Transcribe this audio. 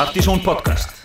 Partizón podcast.